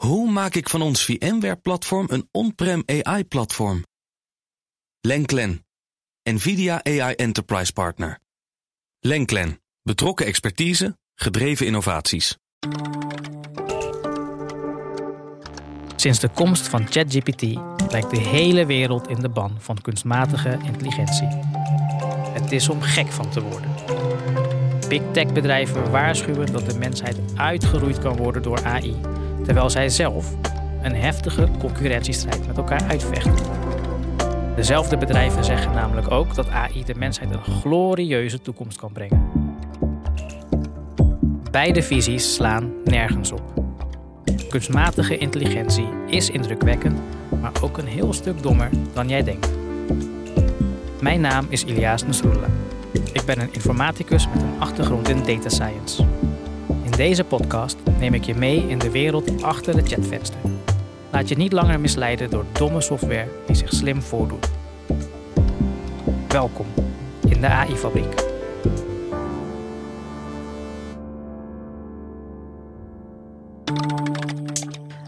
Hoe maak ik van ons VMware-platform een on-prem AI-platform? Lenklen, NVIDIA AI Enterprise Partner. Lenklen, betrokken expertise, gedreven innovaties. Sinds de komst van ChatGPT lijkt de hele wereld in de ban van kunstmatige intelligentie. Het is om gek van te worden. Big tech bedrijven waarschuwen dat de mensheid uitgeroeid kan worden door AI, terwijl zij zelf een heftige concurrentiestrijd met elkaar uitvechten. Dezelfde bedrijven zeggen namelijk ook dat AI de mensheid een glorieuze toekomst kan brengen. Beide visies slaan nergens op. Kunstmatige intelligentie is indrukwekkend, maar ook een heel stuk dommer dan jij denkt. Mijn naam is Ilias Nasrullah. Ik ben een informaticus met een achtergrond in data science. Deze podcast neem ik je mee in de wereld achter de chatvenster. Laat je niet langer misleiden door domme software die zich slim voordoet. Welkom in de AI-fabriek.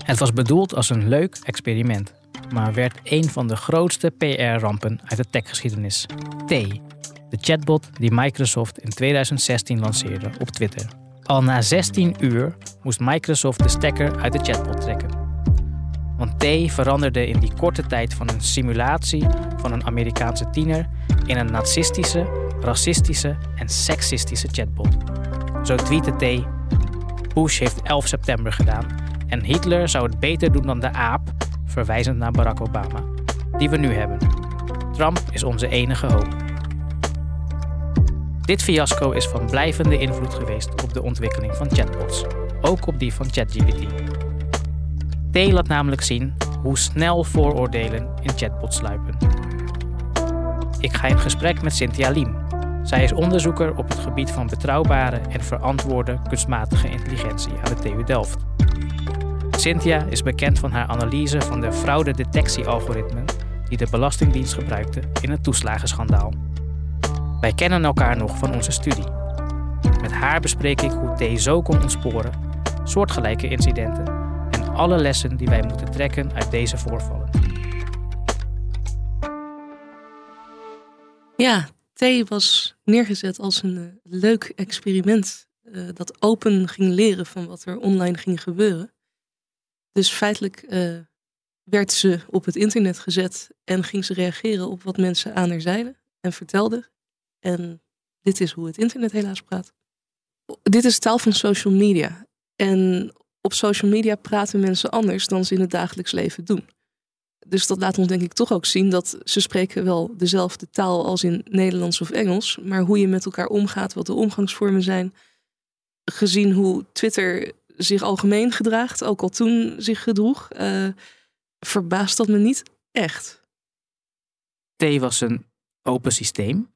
Het was bedoeld als een leuk experiment, maar werd een van de grootste PR-rampen uit de techgeschiedenis. T, de chatbot die Microsoft in 2016 lanceerde op Twitter. Al na 16 uur moest Microsoft de stekker uit de chatbot trekken. Want T veranderde in die korte tijd van een simulatie van een Amerikaanse tiener in een nazistische, racistische en seksistische chatbot. Zo tweette T: Bush heeft 11 september gedaan en Hitler zou het beter doen dan de aap, verwijzend naar Barack Obama, die we nu hebben. Trump is onze enige hoop. Dit fiasco is van blijvende invloed geweest op de ontwikkeling van chatbots, ook op die van ChatGPT. T laat namelijk zien hoe snel vooroordelen in chatbots sluipen. Ik ga in gesprek met Cynthia Liem. Zij is onderzoeker op het gebied van betrouwbare en verantwoorde kunstmatige intelligentie aan de TU Delft. Cynthia is bekend van haar analyse van de fraudedetectiealgoritmen die de Belastingdienst gebruikte in het toeslagenschandaal. Wij kennen elkaar nog van onze studie. Met haar bespreek ik hoe T zo kon ontsporen, soortgelijke incidenten en alle lessen die wij moeten trekken uit deze voorvallen. Ja, T was neergezet als een uh, leuk experiment uh, dat open ging leren van wat er online ging gebeuren. Dus feitelijk uh, werd ze op het internet gezet en ging ze reageren op wat mensen aan haar zeiden en vertelden. En dit is hoe het internet helaas praat. Dit is taal van social media. En op social media praten mensen anders dan ze in het dagelijks leven doen. Dus dat laat ons denk ik toch ook zien dat ze spreken wel dezelfde taal als in Nederlands of Engels. Maar hoe je met elkaar omgaat, wat de omgangsvormen zijn. Gezien hoe Twitter zich algemeen gedraagt, ook al toen zich gedroeg, uh, verbaast dat me niet echt. T was een open systeem.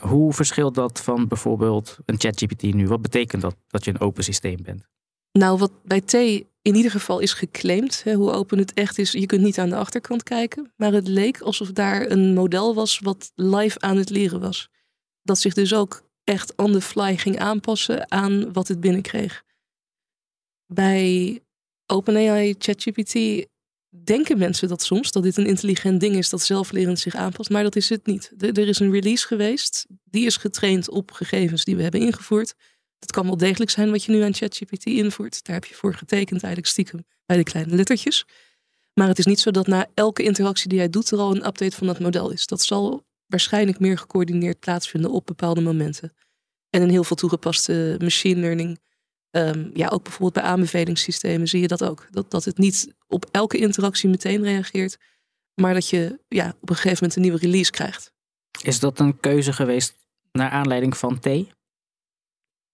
Hoe verschilt dat van bijvoorbeeld een ChatGPT nu? Wat betekent dat dat je een open systeem bent? Nou, wat bij T in ieder geval is geclaimd, hè, hoe open het echt is, je kunt niet aan de achterkant kijken. Maar het leek alsof daar een model was wat live aan het leren was. Dat zich dus ook echt on the fly ging aanpassen aan wat het binnenkreeg. Bij OpenAI ChatGPT denken mensen dat soms, dat dit een intelligent ding is dat zelflerend zich aanpast, maar dat is het niet. er is een release geweest, die is getraind op gegevens die we hebben ingevoerd. Het kan wel degelijk zijn wat je nu aan ChatGPT invoert. Daar heb je voor getekend eigenlijk stiekem bij de kleine lettertjes. Maar het is niet zo dat na elke interactie die jij doet er al een update van dat model is. Dat zal waarschijnlijk meer gecoördineerd plaatsvinden op bepaalde momenten. En in heel veel toegepaste machine learning Um, ja, ook bijvoorbeeld bij aanbevelingssystemen zie je dat ook. Dat, dat het niet op elke interactie meteen reageert, maar dat je ja, op een gegeven moment een nieuwe release krijgt. Is dat een keuze geweest naar aanleiding van T?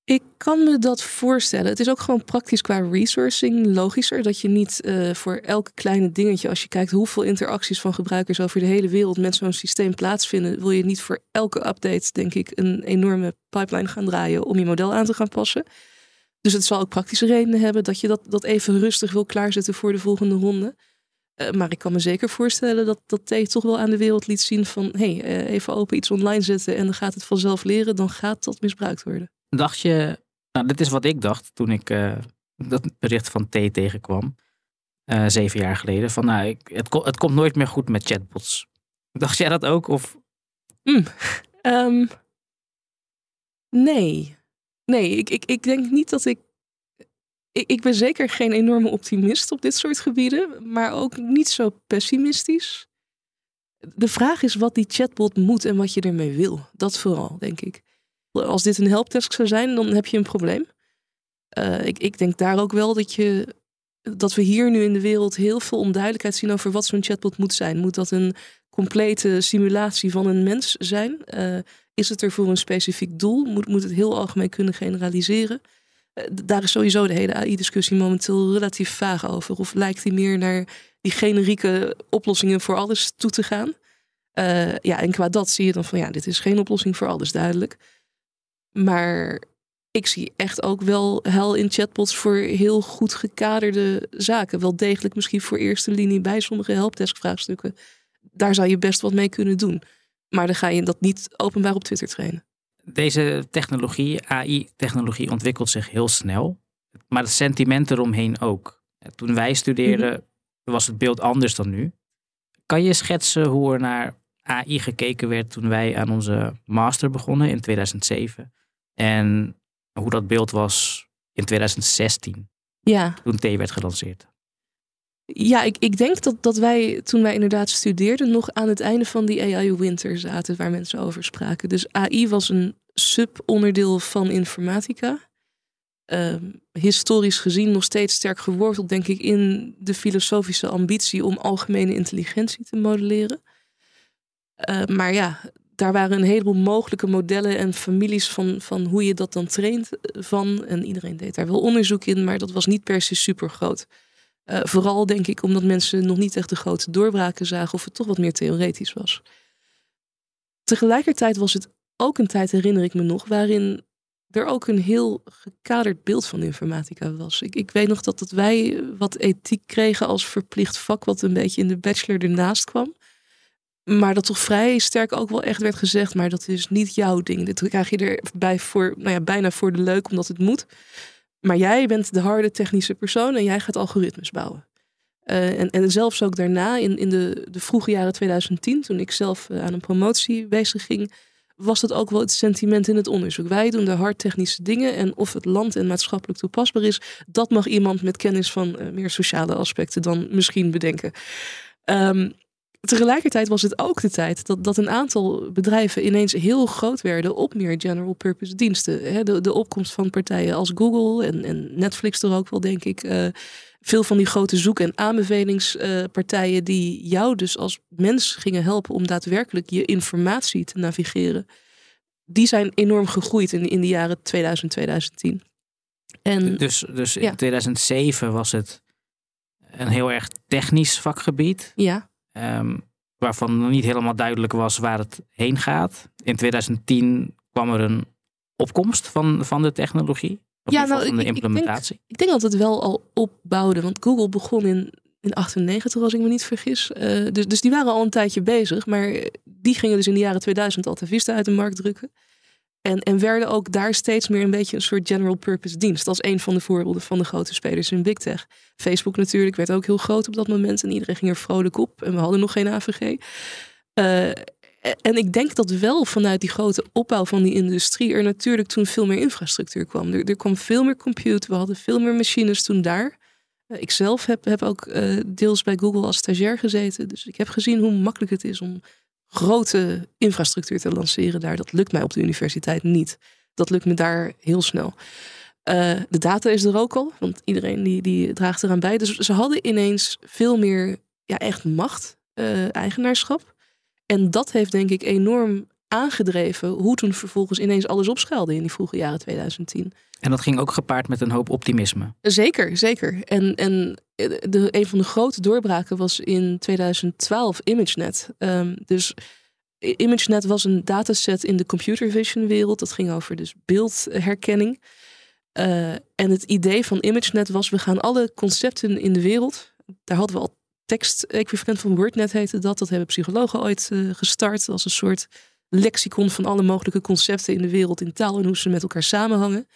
Ik kan me dat voorstellen. Het is ook gewoon praktisch qua resourcing logischer dat je niet uh, voor elk kleine dingetje, als je kijkt hoeveel interacties van gebruikers over de hele wereld met zo'n systeem plaatsvinden, wil je niet voor elke update, denk ik, een enorme pipeline gaan draaien om je model aan te gaan passen. Dus het zal ook praktische redenen hebben dat je dat, dat even rustig wil klaarzetten voor de volgende ronde. Uh, maar ik kan me zeker voorstellen dat, dat T toch wel aan de wereld liet zien van... hé, hey, uh, even open iets online zetten en dan gaat het vanzelf leren. Dan gaat dat misbruikt worden. Dacht je, nou dit is wat ik dacht toen ik uh, dat bericht van T tegenkwam. eh, zeven jaar geleden. Van nou, ik, het, ko- het komt nooit meer goed met chatbots. Dacht jij dat ook? Of Ehm, nee. Nee, ik, ik, ik denk niet dat ik, ik... Ik ben zeker geen enorme optimist op dit soort gebieden, maar ook niet zo pessimistisch. De vraag is wat die chatbot moet en wat je ermee wil. Dat vooral, denk ik. Als dit een helpdesk zou zijn, dan heb je een probleem. Eh, ik, ik denk daar ook wel dat, je, dat we hier nu in de wereld heel veel onduidelijkheid zien over wat zo'n chatbot moet zijn. Moet dat een complete simulatie van een mens zijn? Eh, is het er voor een specifiek doel? Moet, moet het heel algemeen kunnen generaliseren? Eh, daar is sowieso de hele AI-discussie momenteel relatief vaag over. Of lijkt die meer naar die generieke oplossingen voor alles toe te gaan? Eh, ja, en qua dat zie je dan van ja, dit is geen oplossing voor alles, duidelijk. Maar ik zie echt ook wel hel in chatbots voor heel goed gekaderde zaken. Wel degelijk misschien voor eerste linie bij sommige helpdesk-vraagstukken. Daar zou je best wat mee kunnen doen. Maar dan ga je dat niet openbaar op Twitter trainen. deze technologie, AI-technologie, ontwikkelt zich heel snel. Maar het sentiment eromheen ook. Toen wij studeerden was het beeld anders dan nu. Kan je schetsen hoe er naar AI gekeken werd toen wij aan onze master begonnen in 2007? En hoe dat beeld was in 2016, Ja, toen T werd gelanceerd. Ja ik, ik denk dat, dat wij toen wij inderdaad studeerden nog aan het einde van die AI-winter zaten waar mensen over spraken. Dus AI was een subonderdeel van informatica. Ehm, historisch gezien nog steeds sterk geworteld, denk ik, in de filosofische ambitie om algemene intelligentie te modelleren. Eh, maar ja, daar waren een heleboel mogelijke modellen en families van, van hoe je dat dan traint eh, van. En iedereen deed daar wel onderzoek in, maar dat was niet per se super groot. Eh, vooral denk ik omdat mensen nog niet echt de grote doorbraken zagen of het toch wat meer theoretisch was. Tegelijkertijd was het ook een tijd, herinner ik me nog, waarin er ook een heel gekaderd beeld van informatica was. Ik, ik weet nog dat, dat wij wat ethiek kregen als verplicht vak, wat een beetje in de bachelor ernaast kwam. Maar dat toch vrij sterk ook wel echt werd gezegd, maar dat is niet jouw ding. Dit krijg je erbij voor, nou ja, bijna voor de leuk, omdat het moet. Maar jij bent de harde technische persoon en jij gaat algoritmes bouwen. Eh, en, en zelfs ook daarna, in, in de, de vroege jaren 2010, toen ik zelf eh, aan een promotie bezig ging, was dat ook wel het sentiment in het onderzoek. Wij doen de hard technische dingen en of het land en maatschappelijk toepasbaar is, dat mag iemand met kennis van eh, meer sociale aspecten dan misschien bedenken. Ehm, tegelijkertijd was het ook de tijd dat, dat een aantal bedrijven ineens heel groot werden op meer general purpose diensten. De, de opkomst van partijen als Google en, en Netflix er ook wel, denk ik. eh, veel van die grote zoek- en aanbevelingspartijen die jou dus als mens gingen helpen om daadwerkelijk je informatie te navigeren. Die zijn enorm gegroeid in, in de jaren 2000, 2010. En Dus, dus Ja. in 2007 was het een heel erg technisch vakgebied. ja, ehm, waarvan nog niet helemaal duidelijk was waar het heen gaat. In 2010 kwam er een opkomst van, van de technologie. Of Ja, nou, van de ik- ik denk- implementatie. Ik denk dat het wel al opbouwde, want Google begon in, in 98, als ik me niet vergis. Eh, dus, dus die waren al een tijdje bezig, maar die gingen dus in de jaren 2000 Alta Vista uit de markt drukken. En, en werden ook daar steeds meer een beetje een soort general purpose dienst. Is een van de voorbeelden van de grote spelers in Big Tech. Facebook natuurlijk werd ook heel groot op dat moment en iedereen ging er vrolijk op. En we hadden nog geen AVG. Eh, en ik denk dat wel vanuit die grote opbouw van die industrie er natuurlijk toen veel meer infrastructuur kwam. Er, er kwam veel meer compute, we hadden veel meer machines toen daar. Eh, ik zelf heb, heb ook eh, deels bij Google als stagiair gezeten. Dus ik heb gezien hoe makkelijk het is om grote infrastructuur te lanceren daar. Dat lukt mij op de universiteit niet. Dat lukt me daar heel snel. Eh, de data is er ook al, want iedereen die, die draagt eraan bij. Dus ze hadden ineens veel meer ja, echt macht, eh, eigenaarschap. En dat heeft denk ik enorm aangedreven hoe toen vervolgens ineens alles opschuilde in die vroege jaren 2010. En dat ging ook gepaard met een hoop optimisme. Zeker, zeker. En, en de, een van de grote doorbraken was in 2012 ImageNet. Ehm, dus ImageNet was een dataset in de computer vision wereld. Dat ging over dus beeldherkenning. Uh, en het idee van ImageNet was, we gaan alle concepten in de wereld, daar hadden we al tekst-equivalent van WordNet heette dat. Dat hebben psychologen ooit uh, gestart als een soort lexicon van alle mogelijke concepten in de wereld in taal en hoe ze met elkaar samenhangen.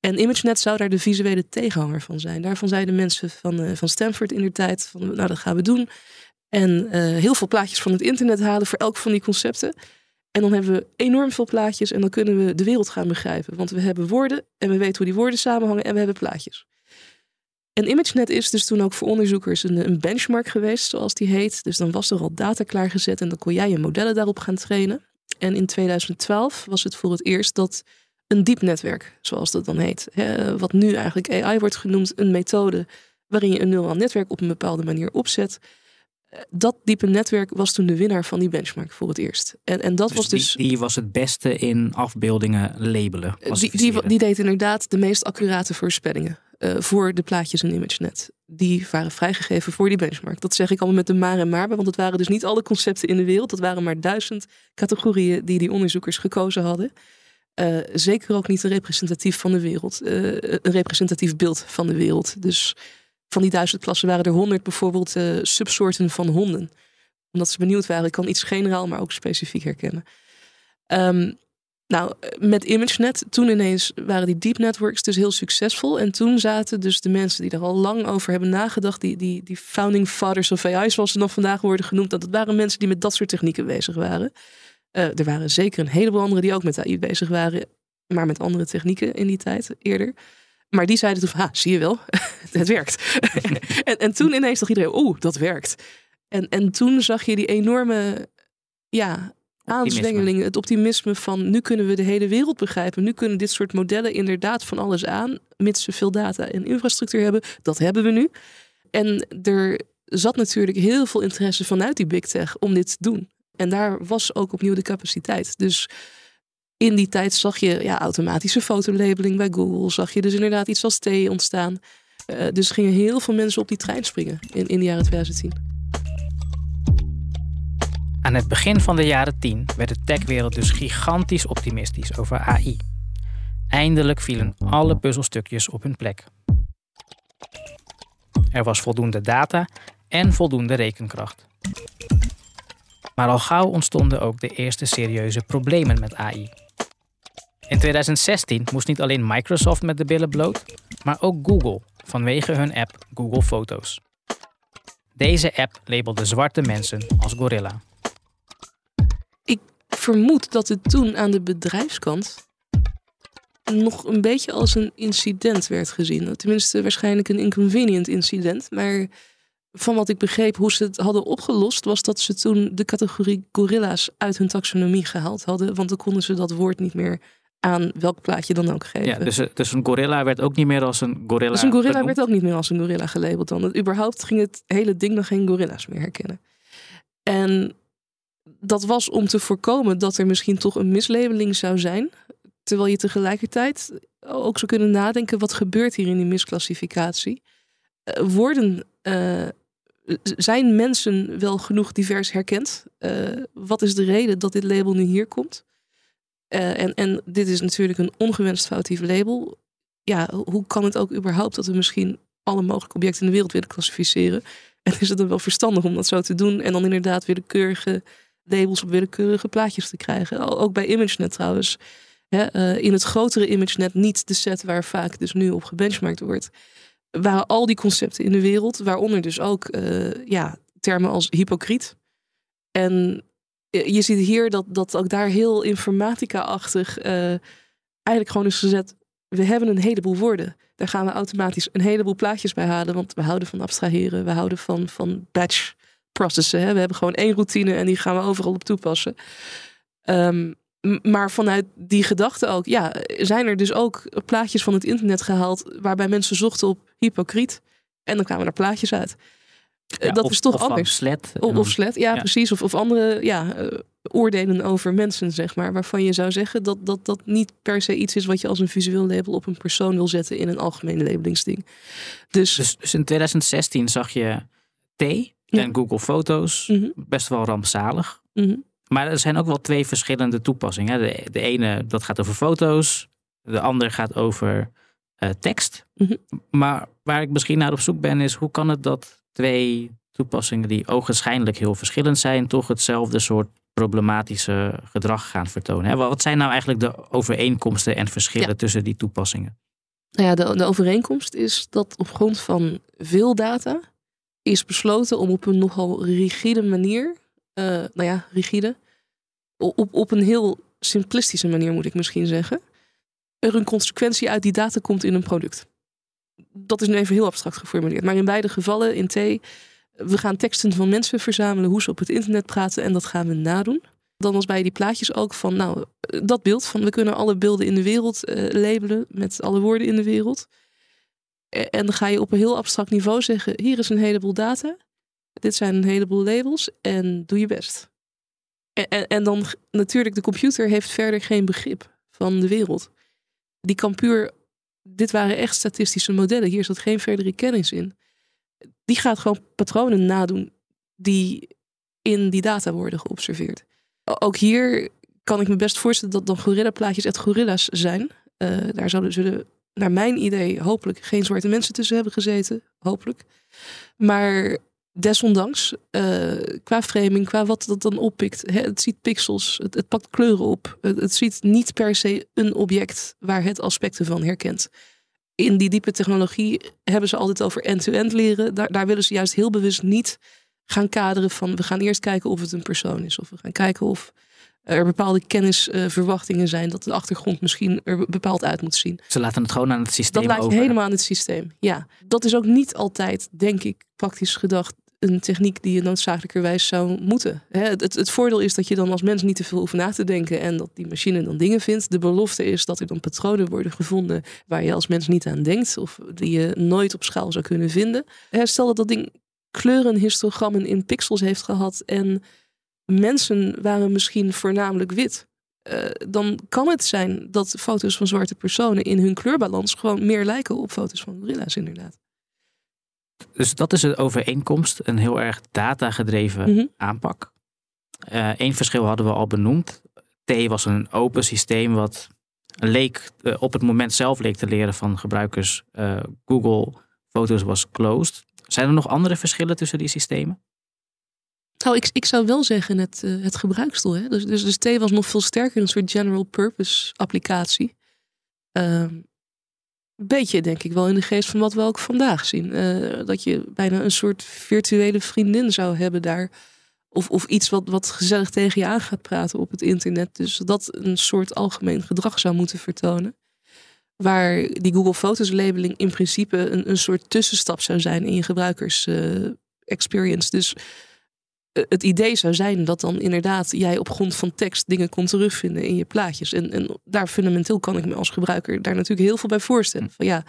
En ImageNet zou daar de visuele tegenhanger van zijn. Daarvan zeiden mensen van, uh, van Stanford in de tijd: van, nou, dat gaan we doen. En heel veel plaatjes van het internet halen voor elk van die concepten. En dan hebben we enorm veel plaatjes en dan kunnen we de wereld gaan begrijpen. Want we hebben woorden en we weten hoe die woorden samenhangen en we hebben plaatjes. En ImageNet is dus toen ook voor onderzoekers een, een benchmark geweest, zoals die heet. Dus dan was er al data klaargezet en dan kon jij je modellen daarop gaan trainen. En in 2012 was het voor het eerst dat een diep netwerk, zoals dat dan heet, hè, wat nu eigenlijk AI wordt genoemd, een methode waarin je een neural netwerk op een bepaalde manier opzet, dat diepe netwerk was toen de winnaar van die benchmark voor het eerst. En, en dat dus was dus. Die, die, was het beste in afbeeldingen labelen. Die, die, die, deed inderdaad de meest accurate voorspellingen uh, voor de plaatjes in ImageNet. Die waren vrijgegeven voor die benchmark. Dat zeg ik allemaal met de maar en maar, want het waren dus niet alle concepten in de wereld. Dat waren maar duizend categorieën die die onderzoekers gekozen hadden. Uh, zeker ook niet representatief van de wereld. Uh, een representatief beeld van de wereld. Dus van die duizend klassen waren er honderd bijvoorbeeld uh, subsoorten van honden. Omdat ze benieuwd waren, ik kan iets generaal, maar ook specifiek herkennen. Um, nou, met ImageNet, toen ineens waren die deep networks dus heel succesvol. En toen zaten dus de mensen die er al lang over hebben nagedacht, die, die, founding fathers of AI, zoals ze nog vandaag worden genoemd, dat het waren mensen die met dat soort technieken bezig waren. Uh, er waren zeker een heleboel anderen die ook met AI bezig waren, maar met andere technieken in die tijd eerder. Maar die zeiden toen van, zie je wel, het werkt. en, en toen ineens dacht iedereen, oeh, dat werkt. En, en toen zag je die enorme ja, aanzwengeling, het optimisme van nu kunnen we de hele wereld begrijpen. Nu kunnen dit soort modellen inderdaad van alles aan, mits ze veel data en infrastructuur hebben. Dat hebben we nu. En er zat natuurlijk heel veel interesse vanuit die big tech om dit te doen. En daar was ook opnieuw de capaciteit. Dus in die tijd zag je ja, automatische fotolabeling bij Google. Zag je dus inderdaad iets als T ontstaan. Uh, dus gingen heel veel mensen op die trein springen in, in de jaren 2010. Aan het begin van de jaren 10 werd de techwereld dus gigantisch optimistisch over AI. Eindelijk vielen alle puzzelstukjes op hun plek. Er was voldoende data en voldoende rekenkracht. Maar al gauw ontstonden ook de eerste serieuze problemen met AI. In 2016 moest niet alleen Microsoft met de billen bloot, maar ook Google vanwege hun app Google Foto's. Deze app labelde zwarte mensen als gorilla. Ik vermoed dat het toen aan de bedrijfskant nog een beetje als een incident werd gezien. Tenminste, waarschijnlijk een inconvenient incident. Maar van wat ik begreep hoe ze het hadden opgelost, was dat ze toen de categorie gorilla's uit hun taxonomie gehaald hadden. Want dan konden ze dat woord niet meer aan welk plaatje dan ook geven. Ja, dus, dus een gorilla werd ook niet meer als een gorilla. Dus een gorilla werd ook niet meer als een gorilla gelabeld dan. Überhaupt ging het hele ding nog geen gorilla's meer herkennen. En dat was om te voorkomen dat er misschien toch een mislabeling zou zijn. Terwijl je tegelijkertijd ook zou kunnen nadenken: wat gebeurt hier in die misclassificatie? Uh, worden, uh, zijn mensen wel genoeg divers herkend? Uh, wat is de reden dat dit label nu hier komt? Uh, en, en dit is natuurlijk een ongewenst foutief label. Ja, hoe kan het ook überhaupt dat we misschien alle mogelijke objecten in de wereld willen klassificeren? En is het dan wel verstandig om dat zo te doen en dan inderdaad willekeurige labels op willekeurige plaatjes te krijgen? Ook bij ImageNet trouwens. Uh, in het grotere ImageNet, niet de set waar vaak dus nu op gebenchmarkt wordt, waren al die concepten in de wereld, waaronder dus ook uh, ja, termen als hypocriet. En je ziet hier dat, dat ook daar heel informatica-achtig uh, eigenlijk gewoon is gezet. We hebben een heleboel woorden. Daar gaan we automatisch een heleboel plaatjes bij halen. Want we houden van abstraheren. We houden van, van batch processen. We hebben gewoon één routine en die gaan we overal op toepassen. Um, maar vanuit die gedachte ook, ja, zijn er dus ook plaatjes van het internet gehaald waarbij mensen zochten op hypocriet. En dan kwamen er plaatjes uit. Ja, dat of, is toch of anders. Slet, Of, of slet, ja, ja. precies. Of, of andere ja, uh, oordelen over mensen, zeg maar. Waarvan je zou zeggen dat, dat dat niet per se iets is wat je als een visueel label op een persoon wil zetten in een algemene labelingsding. Dus, Dus, dus in 2016 zag je T Ja. en Google Foto's. Mhm, Best wel rampzalig. mhm. Maar er zijn ook wel twee verschillende toepassingen. De, de ene dat gaat over foto's. De ander gaat over eh, tekst. Mhm. Maar waar ik misschien naar op zoek ben is hoe kan het dat twee toepassingen die ogenschijnlijk heel verschillend zijn, toch hetzelfde soort problematische gedrag gaan vertonen. Wat zijn nou eigenlijk de overeenkomsten en verschillen Ja. tussen die toepassingen? Nou ja, de, de overeenkomst is dat op grond van veel data is besloten om op een nogal rigide manier, nou ja, rigide, op, op een heel simplistische manier moet ik misschien zeggen, er een consequentie uit die data komt in een product. Dat is nu even heel abstract geformuleerd. Maar in beide gevallen, in T, we gaan teksten van mensen verzamelen, hoe ze op het internet praten en dat gaan we nadoen. Dan was bij die plaatjes ook van, nou, dat beeld van we kunnen alle beelden in de wereld uh, labelen met alle woorden in de wereld. En dan ga je op een heel abstract niveau zeggen: hier is een heleboel data, dit zijn een heleboel labels en doe je best. En, en, en dan natuurlijk, de computer heeft verder geen begrip van de wereld. Die kan puur, dit waren echt statistische modellen, hier zat geen verdere kennis in. Die gaat gewoon patronen nadoen die in die data worden geobserveerd. Ook hier kan ik me best voorstellen dat dan gorilla-plaatjes echt gorilla's zijn. Uh, daar zullen, zullen, naar mijn idee, hopelijk geen zwarte mensen tussen hebben gezeten. Hopelijk. Maar desondanks, uh, qua framing, qua wat dat dan oppikt. Hè, het ziet pixels, het, het pakt kleuren op. Het, het, ziet niet per se een object waar het aspecten van herkent. In die diepe technologie hebben ze altijd over end-to-end leren. Daar, daar willen ze juist heel bewust niet gaan kaderen van we gaan eerst kijken of het een persoon is. Of we gaan kijken of er bepaalde kennisverwachtingen zijn dat de achtergrond misschien er bepaald uit moet zien. Ze laten het gewoon aan het systeem Dat laat over. helemaal aan het systeem, ja. Dat is ook niet altijd, denk ik, praktisch gedacht een techniek die je noodzakelijkerwijs zou moeten. Het, het, het, voordeel is dat je dan als mens niet te veel hoeft na te denken en dat die machine dan dingen vindt. De belofte is dat er dan patronen worden gevonden waar je als mens niet aan denkt of die je nooit op schaal zou kunnen vinden. Stel dat dat ding kleurenhistogrammen in pixels heeft gehad en mensen waren misschien voornamelijk wit. Uh, dan kan het zijn dat foto's van zwarte personen in hun kleurbalans gewoon meer lijken op foto's van gorilla's, inderdaad. Dus dat is een overeenkomst, een heel erg datagedreven mm -hmm. aanpak. Eén uh, verschil hadden we al benoemd. T was een open systeem wat leek, uh, op het moment zelf leek te leren van gebruikers. Uh, Google Foto's was closed. Zijn er nog andere verschillen tussen die systemen? Nou, ik, ik zou wel zeggen het, uh, het gebruiksdoel. Hè? Dus, dus, dus T was nog veel sterker een soort general purpose applicatie. Um, een beetje denk ik wel in de geest van wat we ook vandaag zien. Uh, dat je bijna een soort virtuele vriendin zou hebben daar. Of, of iets wat, wat gezellig tegen je aan gaat praten op het internet. Dus dat een soort algemeen gedrag zou moeten vertonen. Waar die Google Fotos labeling in principe een, een soort tussenstap zou zijn in je gebruikers uh, experience. Dus het idee zou zijn dat dan inderdaad jij op grond van tekst dingen kon terugvinden in je plaatjes. En, en daar fundamenteel kan ik me als gebruiker daar natuurlijk heel veel bij voorstellen. Van ja,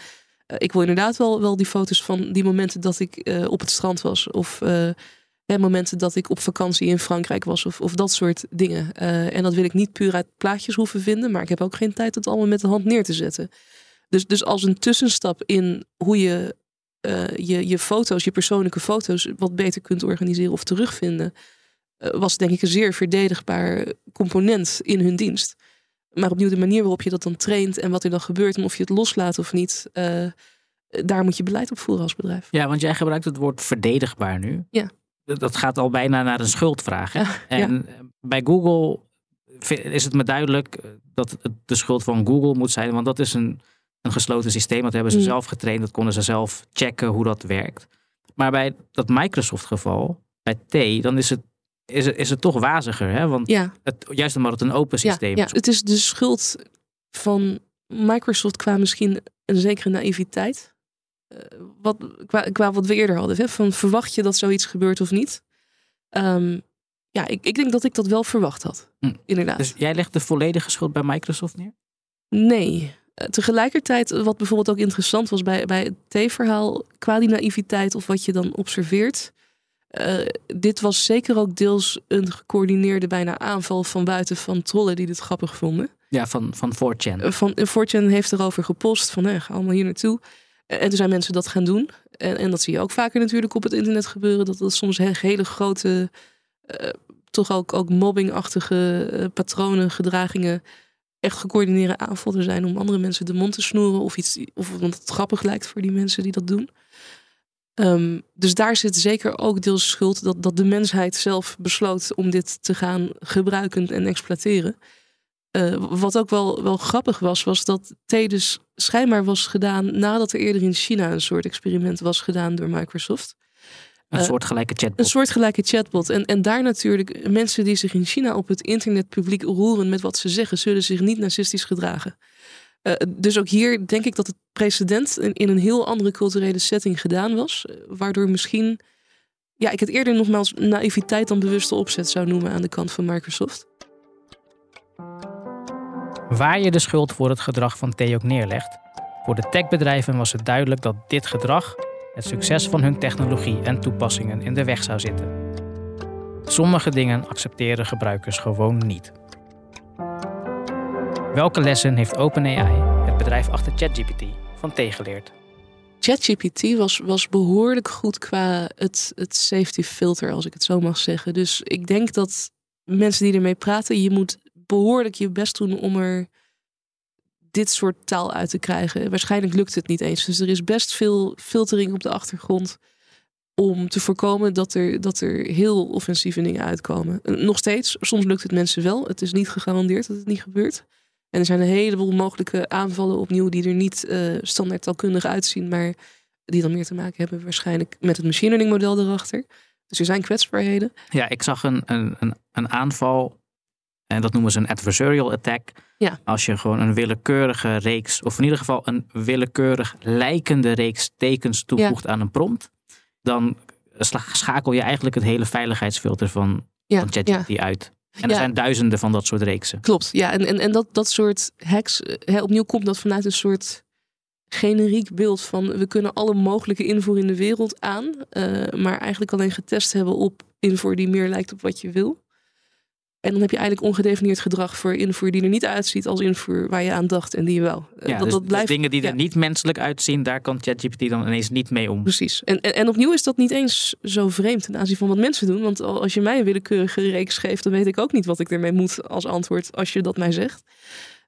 uh, ik wil inderdaad wel, wel die foto's van die momenten dat ik uh, op het strand was. Of uh, momenten dat ik op vakantie in Frankrijk was. Of, of dat soort dingen. en dat wil ik niet puur uit plaatjes hoeven vinden. Maar ik heb ook geen tijd het allemaal met de hand neer te zetten. Dus, dus als een tussenstap in hoe je uh, je, je foto's, je persoonlijke foto's, wat beter kunt organiseren of terugvinden, uh, was denk ik een zeer verdedigbaar component in hun dienst. Maar opnieuw de manier waarop je dat dan traint en wat er dan gebeurt en of je het loslaat of niet, uh, daar moet je beleid op voeren als bedrijf. Ja, want jij gebruikt het woord verdedigbaar nu. Ja. Dat gaat al bijna naar een schuldvraag. Ja, en ja. bij Google is het me duidelijk dat het de schuld van Google moet zijn, want dat is een een gesloten systeem. Dat hebben ze Mm. zelf getraind. Dat konden ze zelf checken hoe dat werkt. Maar bij dat Microsoft geval, bij T, dan is het, is het, is het toch waziger. Hè? Want Ja, het, juist omdat het een open systeem ja, is. het is de schuld van Microsoft qua misschien een zekere naïviteit. Eh, wat, qua, qua wat we eerder hadden. Hè? Van verwacht je dat zoiets gebeurt of niet? Ehm, ja, ik, ik denk dat ik dat wel verwacht had. Hm. Inderdaad. Dus jij legt de volledige schuld bij Microsoft neer? Nee. Eh, Tegelijkertijd, wat bijvoorbeeld ook interessant was bij, bij het T-verhaal, qua die naïviteit of wat je dan observeert. eh, dit was zeker ook deels een gecoördineerde bijna aanval van buiten van trollen die dit grappig vonden. Ja, van, van 4chan. Eh, Van, en 4chan heeft erover gepost van eh, ga allemaal hier naartoe. Eh, En toen zijn mensen dat gaan doen. En, en dat zie je ook vaker natuurlijk op het internet gebeuren. Dat dat soms he- hele grote, eh, toch ook, ook mobbingachtige eh, patronen, gedragingen echt gecoördineerde aanvallen zijn om andere mensen de mond te snoeren of iets, of omdat het grappig lijkt voor die mensen die dat doen. Ehm, dus daar zit zeker ook deels schuld dat, dat de mensheid zelf besloot om dit te gaan gebruiken en exploiteren. wat ook wel, wel grappig was, was dat T dus schijnbaar was gedaan nadat er eerder in China een soort experiment was gedaan door Microsoft. Een soortgelijke chatbot. Een soortgelijke chatbot. En, en daar natuurlijk, mensen die zich in China op het internet publiek roeren met wat ze zeggen, zullen zich niet narcistisch gedragen. Uh, dus ook hier denk ik dat het precedent in, in, een heel andere culturele setting gedaan was. Waardoor misschien, ja, ik het eerder nogmaals naïviteit dan bewuste opzet zou noemen aan de kant van Microsoft. Waar je de schuld voor het gedrag van T ook neerlegt, voor de techbedrijven was het duidelijk dat dit gedrag het succes van hun technologie en toepassingen in de weg zou zitten. Sommige dingen accepteren gebruikers gewoon niet. Welke lessen heeft OpenAI, het bedrijf achter ChatGPT, van tegeleerd? ChatGPT was, was behoorlijk goed qua het, het safety filter, als ik het zo mag zeggen. Dus ik denk dat mensen die ermee praten, je moet behoorlijk je best doen om er dit soort taal uit te krijgen. Waarschijnlijk lukt het niet eens. Dus er is best veel filtering op de achtergrond om te voorkomen dat er, dat er heel offensieve dingen uitkomen. Nog steeds, soms lukt het mensen wel. Het is niet gegarandeerd dat het niet gebeurt. En er zijn een heleboel mogelijke aanvallen opnieuw die er niet uh, standaard taalkundig uitzien, maar die dan meer te maken hebben waarschijnlijk met het machine learning model erachter. Dus er zijn kwetsbaarheden. Ja, ik zag een, een, een aanval en dat noemen ze een adversarial attack. Ja. Als je gewoon een willekeurige reeks, of in ieder geval een willekeurig lijkende reeks tekens toevoegt aan een prompt, dan schakel je eigenlijk het hele veiligheidsfilter van, ja. van ChatGPT uit. En er zijn duizenden van dat soort reeksen. Klopt, ja. En, en, en dat, dat soort hacks, hè, opnieuw komt dat vanuit een soort generiek beeld van we kunnen alle mogelijke invoer in de wereld aan, uh, maar eigenlijk alleen getest hebben op invoer die meer lijkt op wat je wil. En dan heb je eigenlijk ongedefinieerd gedrag voor invoer die er niet uitziet als invoer waar je aan dacht en die je wel. Eh, ja, dat, dus, dat blijft, dingen die er niet menselijk uitzien, daar kan ChatGPT dan ineens niet mee om. Precies. En, en, en, opnieuw is dat niet eens zo vreemd ten aanzien van wat mensen doen. Want als je mij een willekeurige reeks geeft, dan weet ik ook niet wat ik ermee moet als antwoord als je dat mij zegt.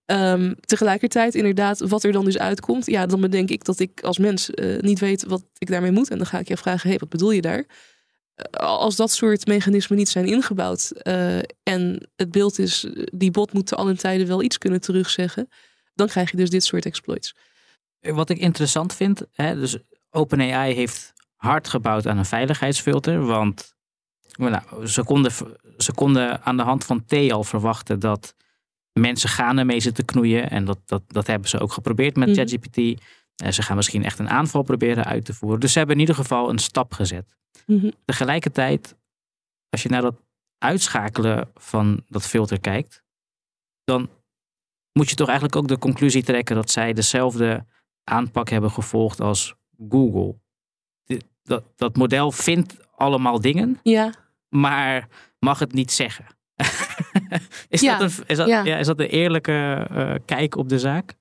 Um, tegelijkertijd, inderdaad, wat er dan dus uitkomt, ja, dan bedenk ik dat ik als mens uh, niet weet wat ik daarmee moet. En dan ga ik je vragen: hé, hey, wat bedoel je daar? Als dat soort mechanismen niet zijn ingebouwd uh, en het beeld is, die bot moet te allen tijden wel iets kunnen terugzeggen, dan krijg je dus dit soort exploits. Wat ik interessant vind, hè, dus OpenAI heeft hard gebouwd aan een veiligheidsfilter, want nou, ze, konden, ze konden aan de hand van T al verwachten dat mensen gaan ermee zitten knoeien en dat, dat, dat hebben ze ook geprobeerd met mhm. ChatGPT. Mm. Ze gaan misschien echt een aanval proberen uit te voeren. Dus ze hebben in ieder geval een stap gezet. Mhm. Tegelijkertijd, als je naar dat uitschakelen van dat filter kijkt, dan moet je toch eigenlijk ook de conclusie trekken dat zij dezelfde aanpak hebben gevolgd als Google. Dat, dat model vindt allemaal dingen, ja. maar mag het niet zeggen. is, dat een, is, dat, ja. is dat een eerlijke uh, kijk op de zaak?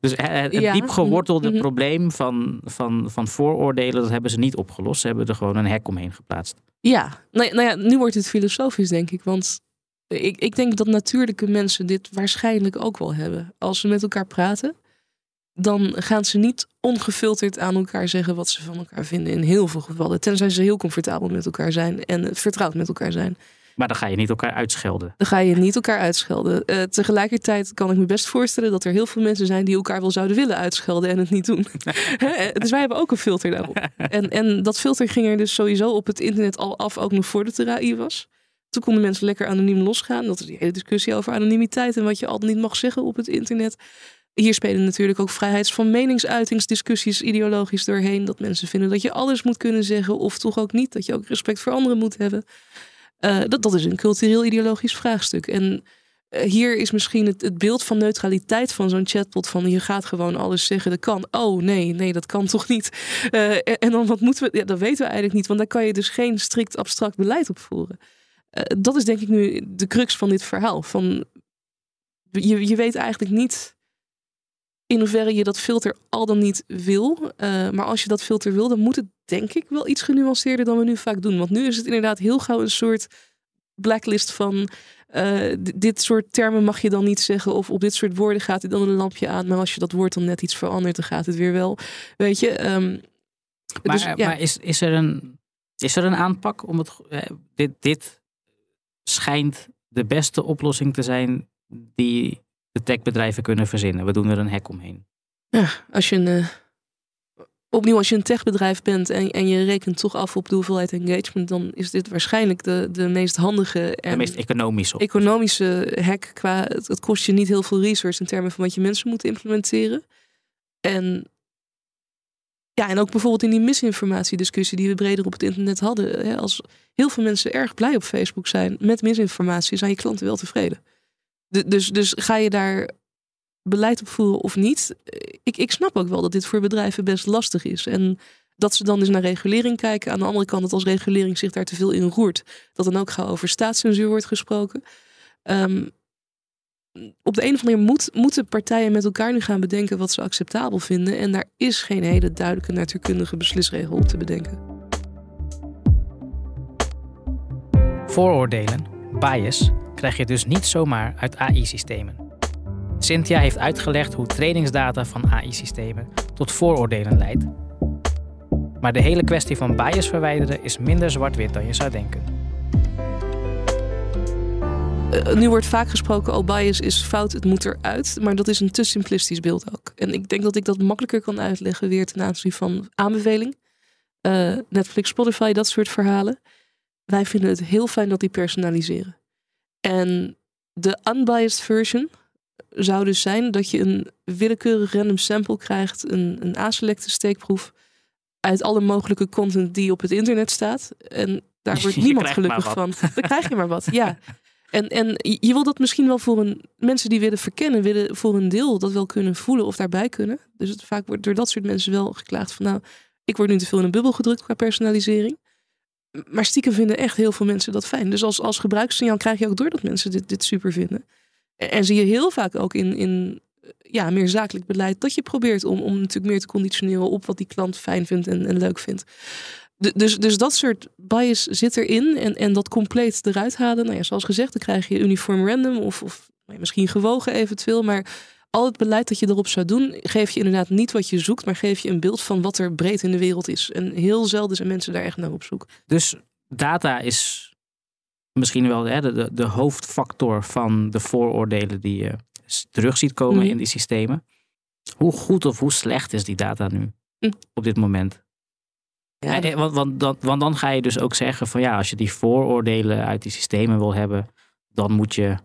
Dus het, diep gewortelde mhm. probleem van, van, van vooroordelen, dat hebben ze niet opgelost. Ze hebben er gewoon een hek omheen geplaatst. Ja, nou, nou ja, nu wordt het filosofisch, denk ik. Want ik, ik denk dat natuurlijke mensen dit waarschijnlijk ook wel hebben. Als ze met elkaar praten, dan gaan ze niet ongefilterd aan elkaar zeggen wat ze van elkaar vinden. In heel veel gevallen. Tenzij ze heel comfortabel met elkaar zijn en vertrouwd met elkaar zijn. Maar dan ga je niet elkaar uitschelden. Dan ga je niet elkaar uitschelden. Uh, tegelijkertijd kan ik me best voorstellen dat er heel veel mensen zijn die elkaar wel zouden willen uitschelden en het niet doen. dus wij hebben ook een filter daarop. En, en dat filter ging er dus sowieso op het internet al af, ook nog voordat er AI was. Toen konden mensen lekker anoniem losgaan. Dat is die hele discussie over anonimiteit en wat je al niet mag zeggen op het internet. Hier spelen natuurlijk ook vrijheids- van meningsuitingsdiscussies ideologisch doorheen. Dat mensen vinden dat je alles moet kunnen zeggen, of toch ook niet. Dat je ook respect voor anderen moet hebben. Uh, dat, dat is een cultureel-ideologisch vraagstuk. En uh, hier is misschien het, het, beeld van neutraliteit van zo'n chatbot: van je gaat gewoon alles zeggen, dat kan. Oh nee, nee, dat kan toch niet. Uh, en, dan wat moeten we? Ja, dat weten we eigenlijk niet, want daar kan je dus geen strikt abstract beleid op voeren. dat is denk ik nu de crux van dit verhaal. Van, je, je weet eigenlijk niet in hoeverre je dat filter al dan niet wil. Uh, maar als je dat filter wil, dan moet het denk ik wel iets genuanceerder dan we nu vaak doen. Want nu is het inderdaad heel gauw een soort blacklist van uh, dit soort termen mag je dan niet zeggen. Of op dit soort woorden gaat er dan een lampje aan. Maar als je dat woord dan net iets verandert, dan gaat het weer wel. Weet je. Um, maar, dus, ja. maar is, is, er een, is er een aanpak om het. Uh, dit, dit schijnt de beste oplossing te zijn die de techbedrijven kunnen verzinnen. We doen er een hek omheen. Ja, als je een, uh, opnieuw, als je een techbedrijf bent en, en je rekent toch af op de hoeveelheid engagement, dan is dit waarschijnlijk de, de meest handige en de meest economische, economische hack. Qua, het, het kost je niet heel veel resource in termen van wat je mensen moet implementeren. En ja, en ook bijvoorbeeld in die misinformatiediscussie die we breder op het internet hadden. Hè, als heel veel mensen erg blij op Facebook zijn met misinformatie, zijn je klanten wel tevreden. Dus, dus ga je daar beleid op voeren of niet? Ik, ik snap ook wel dat dit voor bedrijven best lastig is. En dat ze dan dus naar regulering kijken. Aan de andere kant dat als regulering zich daar te veel in roert, dat dan ook gauw over staatscensuur wordt gesproken. Um, op de een of andere manier moet, moeten partijen met elkaar nu gaan bedenken wat ze acceptabel vinden. En daar is geen hele duidelijke natuurkundige beslisregel op te bedenken. Vooroordelen, bias, krijg je dus niet zomaar uit AI-systemen. Cynthia heeft uitgelegd hoe trainingsdata van AI-systemen tot vooroordelen leidt. Maar de hele kwestie van bias verwijderen is minder zwart-wit dan je zou denken. Eh, nu wordt vaak gesproken, al bias is fout, het moet eruit. Maar dat is een te simplistisch beeld ook. En ik denk dat ik dat makkelijker kan uitleggen weer ten aanzien van aanbeveling. Uh, Netflix, Spotify, dat soort verhalen. Wij vinden het heel fijn dat die personaliseren. En de unbiased version zou dus zijn dat je een willekeurig random sample krijgt, een, een aselecte steekproef uit alle mogelijke content die op het internet staat. En daar wordt niemand gelukkig van. Dan krijg je maar wat. Ja. En, en je wil dat misschien wel voor een, mensen die willen verkennen, willen voor een deel dat wel kunnen voelen of daarbij kunnen. Dus het vaak wordt door dat soort mensen wel geklaagd van nou, ik word nu te veel in een bubbel gedrukt qua personalisering. Maar stiekem vinden echt heel veel mensen dat fijn. Dus als, als gebruikssignaal krijg je ook door dat mensen dit, dit super vinden. En, en zie je heel vaak ook in, in ja, meer zakelijk beleid dat je probeert om, om natuurlijk meer te conditioneren op wat die klant fijn vindt en, en leuk vindt dus, dus dat soort bias zit erin. En, en dat compleet eruit halen. Nou ja, zoals gezegd, dan krijg je uniform random of, of nou misschien gewogen eventueel. Maar al het beleid dat je erop zou doen, geef je inderdaad niet wat je zoekt, maar geef je een beeld van wat er breed in de wereld is. En heel zelden zijn mensen daar echt naar op zoek. Dus data is misschien wel hè, de, de hoofdfactor van de vooroordelen die je terug ziet komen mhm. in die systemen. Hoe goed of hoe slecht is die data nu mm. op dit moment? Ja, want, want, dan, want dan ga je dus ook zeggen van ja, als je die vooroordelen uit die systemen wil hebben, dan moet je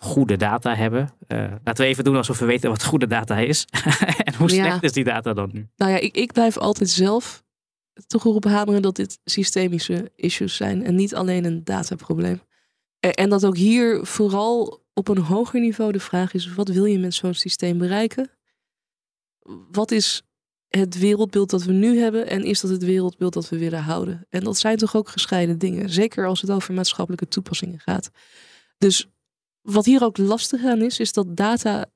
goede data hebben. Uh, laten we even doen alsof we weten wat goede data is. en hoe slecht is die data dan nu? Nou ja, ik, ik blijf altijd zelf toch erop hameren dat dit systemische issues zijn en niet alleen een dataprobleem. En dat ook hier vooral op een hoger niveau de vraag is: wat wil je met zo'n systeem bereiken? Wat is het wereldbeeld dat we nu hebben en is dat het wereldbeeld dat we willen houden? En dat zijn toch ook gescheiden dingen, zeker als het over maatschappelijke toepassingen gaat. Dus wat hier ook lastig aan is, is dat data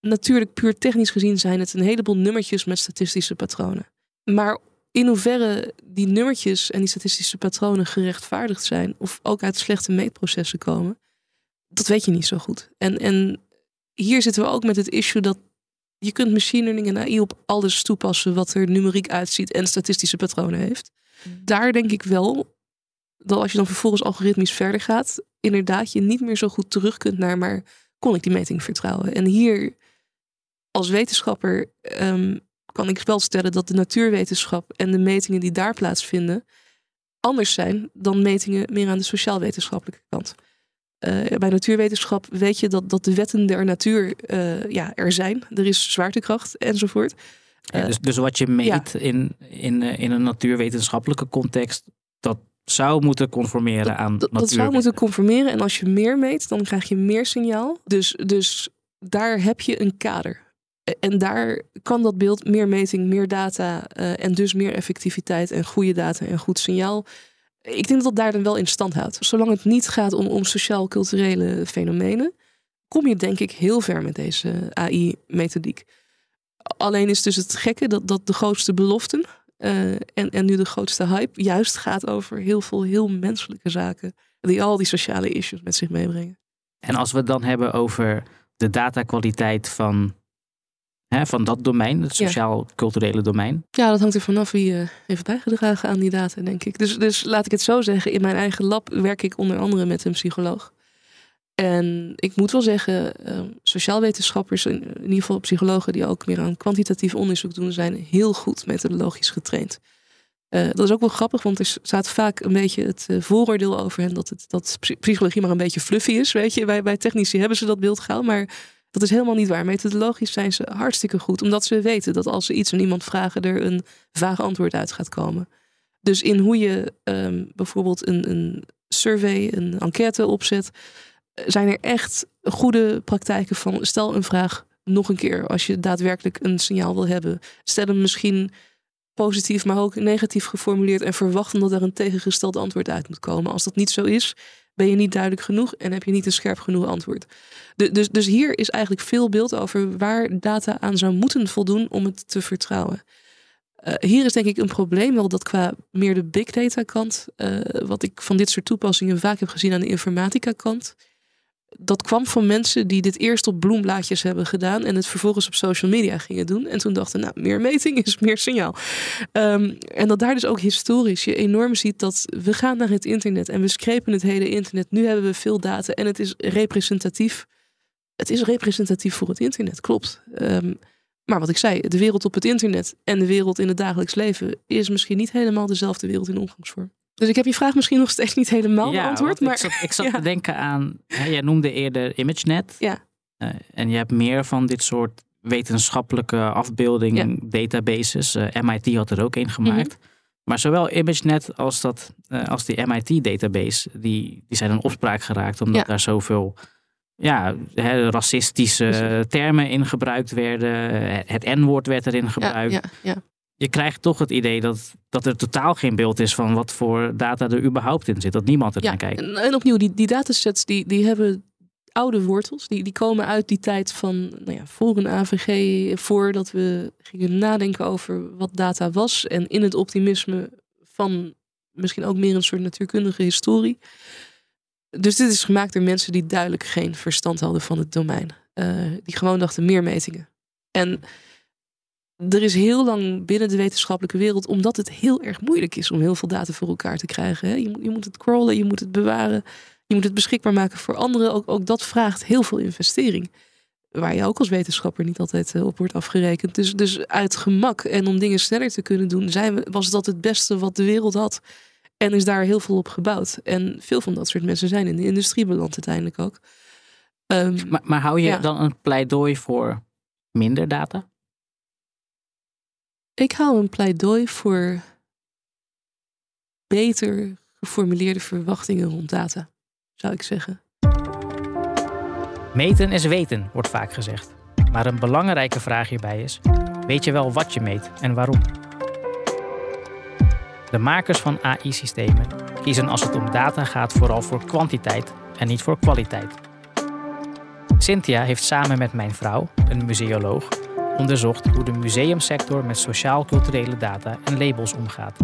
natuurlijk puur technisch gezien zijn het een heleboel nummertjes met statistische patronen. Maar in hoeverre die nummertjes en die statistische patronen gerechtvaardigd zijn of ook uit slechte meetprocessen komen, dat weet je niet zo goed. En, en hier zitten we ook met het issue dat je kunt machine learning en AI op alles toepassen wat er numeriek uitziet en statistische patronen heeft. Mm. Daar denk ik wel dat als je dan vervolgens algoritmisch verder gaat, inderdaad je niet meer zo goed terug kunt naar, maar kon ik die meting vertrouwen? En hier als wetenschapper ehm, kan ik wel stellen dat de natuurwetenschap en de metingen die daar plaatsvinden anders zijn dan metingen meer aan de sociaal-wetenschappelijke kant. Uh, bij natuurwetenschap weet je dat, dat de wetten der natuur uh, ja, er zijn. Er is zwaartekracht enzovoort. Uh, dus, dus wat je meet in, in, in een natuurwetenschappelijke context, dat zou moeten conformeren aan dat, dat zou moeten conformeren. En als je meer meet, dan krijg je meer signaal. Dus, dus daar heb je een kader. En daar kan dat beeld meer meting, meer data en dus meer effectiviteit en goede data en goed signaal ik denk dat dat daar dan wel in stand houdt. Zolang het niet gaat om, om sociaal-culturele fenomenen, kom je denk ik heel ver met deze AI-methodiek. Alleen is dus het gekke dat, dat de grootste beloften uh, en, en nu de grootste hype juist gaat over heel veel heel menselijke zaken. Die al die sociale issues met zich meebrengen. En als we het dan hebben over de datakwaliteit van hè, van dat domein, het sociaal-culturele domein? Ja, dat hangt er vanaf wie uh, heeft bijgedragen aan die data, denk ik. Dus, dus laat ik het zo zeggen, in mijn eigen lab werk ik onder andere met een psycholoog. En ik moet wel zeggen, uh, sociaalwetenschappers, in, in ieder geval psychologen die ook meer aan kwantitatief onderzoek doen, zijn heel goed methodologisch getraind. Uh, dat is ook wel grappig, want er staat vaak een beetje het uh, vooroordeel over hen dat, het, dat psychologie maar een beetje fluffy is. Weet je, bij, bij technici hebben ze dat beeld gauw, maar dat is helemaal niet waar. Methodologisch zijn ze hartstikke goed, omdat ze weten dat als ze iets aan iemand vragen, er een vaag antwoord uit gaat komen. Dus in hoe je um, bijvoorbeeld een, een survey, een enquête opzet, zijn er echt goede praktijken van stel een vraag nog een keer als je daadwerkelijk een signaal wil hebben. Stel hem misschien positief, maar ook negatief geformuleerd en verwachten dat er een tegengesteld antwoord uit moet komen. Als dat niet zo is, ben je niet duidelijk genoeg en heb je niet een scherp genoeg antwoord. dus, dus hier is eigenlijk veel beeld over waar data aan zou moeten voldoen om het te vertrouwen. Uh, hier is denk ik een probleem, wel dat qua meer de big data kant, uh, wat ik van dit soort toepassingen vaak heb gezien aan de informatica kant, dat kwam van mensen die dit eerst op bloemblaadjes hebben gedaan en het vervolgens op social media gingen doen. En toen dachten, nou, meer meting is meer signaal. Um, en dat daar dus ook historisch je enorm ziet dat we gaan naar het internet en we screpen het hele internet. Nu hebben we veel data en het is representatief. Het is representatief voor het internet, klopt. Um, maar wat ik zei, de wereld op het internet en de wereld in het dagelijks leven is misschien niet helemaal dezelfde wereld in omgangsvorm. Dus ik heb je vraag misschien nog steeds niet helemaal ja, beantwoord. Maar ik zat, ik zat te denken aan, hè, jij noemde eerder ImageNet. Ja. Uh, en je hebt meer van dit soort wetenschappelijke afbeeldingen, ja. databases. Uh, MIT had er ook een gemaakt. Mm -hmm. Maar zowel ImageNet als, dat, uh, als die MIT-database, die, die zijn in opspraak geraakt omdat ja. daar zoveel ja, hè, racistische termen in gebruikt werden. Het N-woord werd erin gebruikt. Ja, ja, je krijgt toch het idee dat, dat er totaal geen beeld is van wat voor data er überhaupt in zit. Dat niemand er ja, naar kijkt. En, en opnieuw, die, die datasets die, die hebben oude wortels. Die, die komen uit die tijd van nou ja, voor een AVG, voordat we gingen nadenken over wat data was. En in het optimisme van misschien ook meer een soort natuurkundige historie. Dus dit is gemaakt door mensen die duidelijk geen verstand hadden van het domein. Uh, die gewoon dachten meer metingen. En er is heel lang binnen de wetenschappelijke wereld, omdat het heel erg moeilijk is om heel veel data voor elkaar te krijgen. Hè? Je, moet, je moet het crawlen, je moet het bewaren, je moet het beschikbaar maken voor anderen. Ook, ook dat vraagt heel veel investering. Waar je ook als wetenschapper niet altijd op wordt afgerekend. Dus, dus uit gemak en om dingen sneller te kunnen doen, zijn we, was dat het beste wat de wereld had. En is daar heel veel op gebouwd. En veel van dat soort mensen zijn in de industrie beland uiteindelijk ook. Um, maar, maar hou je ja. dan een pleidooi voor minder data? Ik hou een pleidooi voor beter geformuleerde verwachtingen rond data, zou ik zeggen. Meten is weten, wordt vaak gezegd. Maar een belangrijke vraag hierbij is: weet je wel wat je meet en waarom? De makers van AI-systemen kiezen als het om data gaat vooral voor kwantiteit en niet voor kwaliteit. Cynthia heeft samen met mijn vrouw, een museoloog, onderzocht hoe de museumsector met sociaal-culturele data en labels omgaat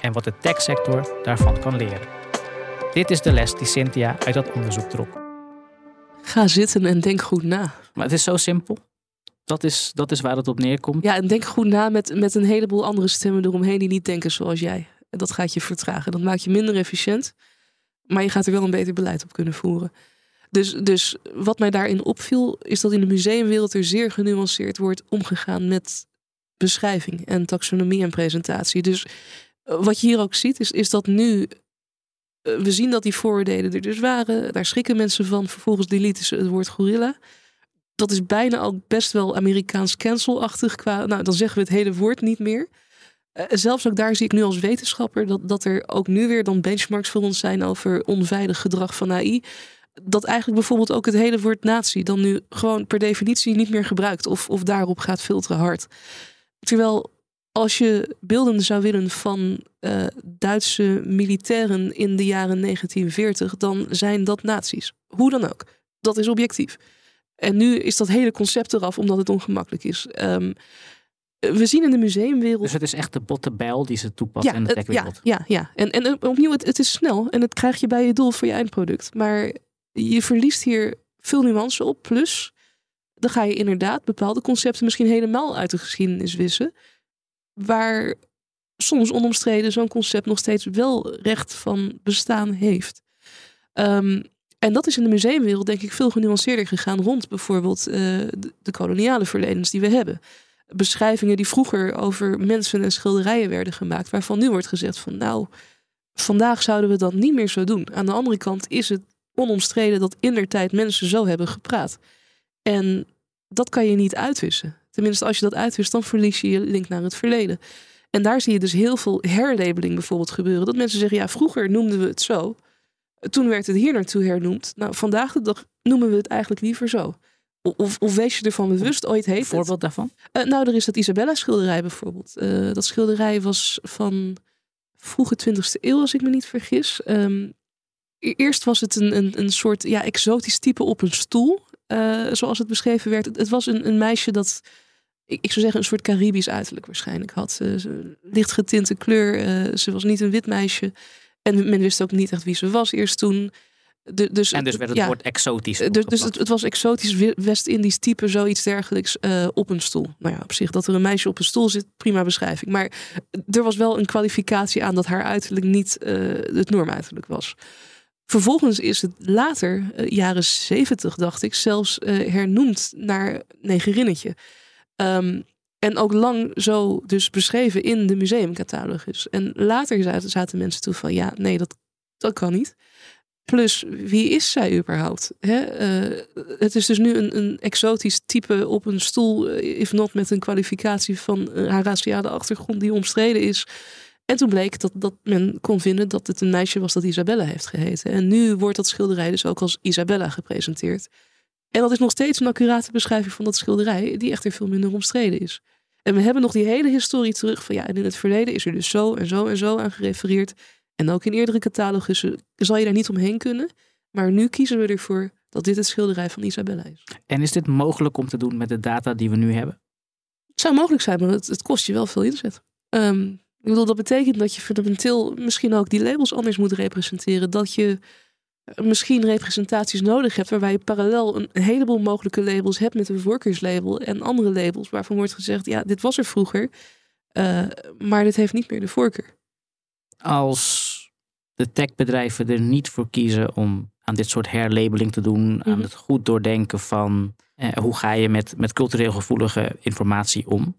en wat de techsector daarvan kan leren. Dit is de les die Cynthia uit dat onderzoek trok. Ga zitten en denk goed na. Maar het is zo simpel. Dat is, dat is waar het op neerkomt. Ja, en denk goed na met, met een heleboel andere stemmen eromheen die niet denken zoals jij. En dat gaat je vertragen. Dat maakt je minder efficiënt. Maar je gaat er wel een beter beleid op kunnen voeren. Dus, dus wat mij daarin opviel, is dat in de museumwereld er zeer genuanceerd wordt omgegaan met beschrijving en taxonomie en presentatie. Dus wat je hier ook ziet, is, is dat nu. We zien dat die vooroordelen er dus waren. Daar schrikken mensen van. Vervolgens deleten ze het woord gorilla. Dat is bijna ook best wel Amerikaans cancelachtig. Qua, nou, dan zeggen we het hele woord niet meer. Uh, zelfs ook daar zie ik nu als wetenschapper dat, dat er ook nu weer dan benchmarks voor ons zijn over onveilig gedrag van AI dat eigenlijk bijvoorbeeld ook het hele woord natie dan nu gewoon per definitie niet meer gebruikt of, of daarop gaat filteren hard. Terwijl als je beelden zou willen van uh, Duitse militairen in de jaren 1940, dan zijn dat nazi's. Hoe dan ook. Dat is objectief. En nu is dat hele concept eraf omdat het ongemakkelijk is. Um, we zien in de museumwereld. Dus het is echt de botte bijl die ze toepassen ja, in de techwereld. Ja, ja, ja. En, en opnieuw, het, het is snel en het krijg je bij je doel voor je eindproduct. Maar je verliest hier veel nuance op. Plus, dan ga je inderdaad bepaalde concepten misschien helemaal uit de geschiedenis wissen. Waar soms onomstreden zo'n concept nog steeds wel recht van bestaan heeft. Um, En dat is in de museumwereld denk ik veel genuanceerder gegaan rond bijvoorbeeld de, de, koloniale verledens die we hebben. Beschrijvingen die vroeger over mensen en schilderijen werden gemaakt, waarvan nu wordt gezegd van nou, vandaag zouden we dat niet meer zo doen. Aan de andere kant is het onomstreden dat in der tijd mensen zo hebben gepraat. En dat kan je niet uitwissen. Tenminste, als je dat uitwist, dan verlies je je link naar het verleden. En daar zie je dus heel veel herlabeling bijvoorbeeld gebeuren. Dat mensen zeggen, ja, vroeger noemden we het zo. Toen werd het hier naartoe hernoemd. Nou, vandaag de dag noemen we het eigenlijk liever zo. Of, of wees je ervan bewust, ooit heet Voorbeeld daarvan? Uh, nou, er is dat Isabella schilderij bijvoorbeeld. Uh, dat schilderij was van vroege 20e eeuw, als ik me niet vergis. Um, eerst was het een, een, een soort ja, exotisch type op een stoel. Uh, zoals het beschreven werd. Het, het was een, een meisje dat ik, ik, zou zeggen, een soort Caribisch uiterlijk waarschijnlijk had. Ze, licht getinte kleur. Uh, ze was niet een wit meisje. En men wist ook niet echt wie ze was eerst toen. De, dus, en dus werd het woord exotisch. Dus, dus het, het, was exotisch West-Indisch type, zoiets dergelijks uh, op een stoel. Nou ja, op zich dat er een meisje op een stoel zit, prima beschrijving. Maar er was wel een kwalificatie aan dat haar uiterlijk niet uh, het normuiterlijk was. Vervolgens is het later, uh, jaren zeventig dacht ik, zelfs hernoemd naar negerinnetje. Um, en ook lang zo dus beschreven in de museumcatalogus. En later zaten, mensen toe van ja, nee, dat, dat kan niet. Plus, wie is zij überhaupt? Hè? Uh, het is dus nu een, een exotisch type op een stoel, eh, if not met een kwalificatie van haar raciale achtergrond die omstreden is. En toen bleek dat, dat men kon vinden dat het een meisje was dat Isabella heeft geheten. En nu wordt dat schilderij dus ook als Isabella gepresenteerd. En dat is nog steeds een accurate beschrijving van dat schilderij, die echter veel minder omstreden is. En we hebben nog die hele historie terug van ja, en in het verleden is er dus zo en zo en zo aan gerefereerd. En ook in eerdere catalogussen zal je daar niet omheen kunnen. Maar nu kiezen we ervoor dat dit het schilderij van Isabella is. En is dit mogelijk om te doen met de data die we nu hebben? Het zou mogelijk zijn, maar het, het kost je wel veel inzet. Um, ik bedoel, dat betekent dat je fundamenteel misschien ook die labels anders moet representeren. Dat je misschien representaties nodig hebt waarbij je parallel een heleboel mogelijke labels hebt met een voorkeurslabel en andere labels waarvan wordt gezegd, ja, dit was er vroeger, uh, maar dit heeft niet meer de voorkeur. Als de techbedrijven er niet voor kiezen om aan dit soort herlabeling te doen, mm -hmm. aan het goed doordenken van eh, hoe ga je met, met cultureel gevoelige informatie om,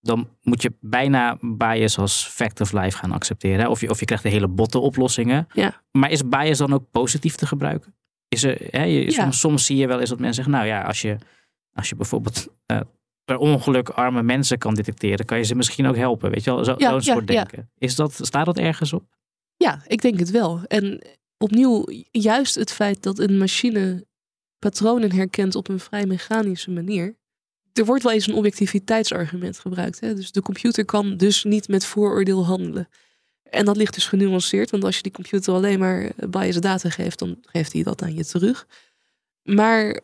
dan moet je bijna bias als fact of life gaan accepteren. Of je, of je krijgt de hele botte oplossingen. Ja. Maar is bias dan ook positief te gebruiken? Is er, hè, je, soms, soms, zie je wel eens dat mensen zeggen, nou ja, als je, als je bijvoorbeeld uh, per ongeluk arme mensen kan detecteren, kan je ze misschien ook helpen. Weet je wel, zo, ja, zo'n soort denken. Is dat, staat dat ergens op? Ja, ik denk het wel. En opnieuw, juist het feit dat een machine patronen herkent op een vrij mechanische manier, er wordt wel eens een objectiviteitsargument gebruikt. Hè? Dus de computer kan dus niet met vooroordeel handelen. En dat ligt dus genuanceerd, want als je die computer alleen maar biased data geeft, dan geeft hij dat aan je terug. Maar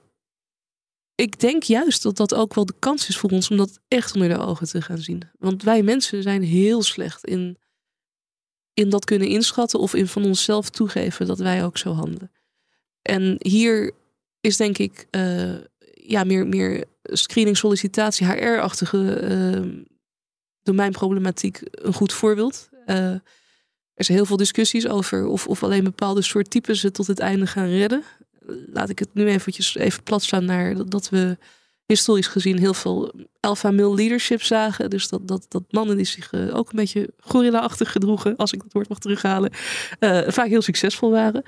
ik denk juist dat dat ook wel de kans is voor ons om dat echt onder de ogen te gaan zien. Want wij mensen zijn heel slecht in, in dat kunnen inschatten of in van onszelf toegeven dat wij ook zo handelen. En hier is denk ik uh, ja, meer, meer screening, sollicitatie, HR-achtige uh, domeinproblematiek een goed voorbeeld. Uh, er zijn heel veel discussies over of, of alleen bepaalde soort types het tot het einde gaan redden. Laat ik het nu eventjes even plat staan naar dat we historisch gezien heel veel alpha male leadership zagen. Dus dat, dat, dat mannen die zich uh, ook een beetje gorilla-achtig gedroegen, als ik dat woord mag terughalen, uh, vaak heel succesvol waren.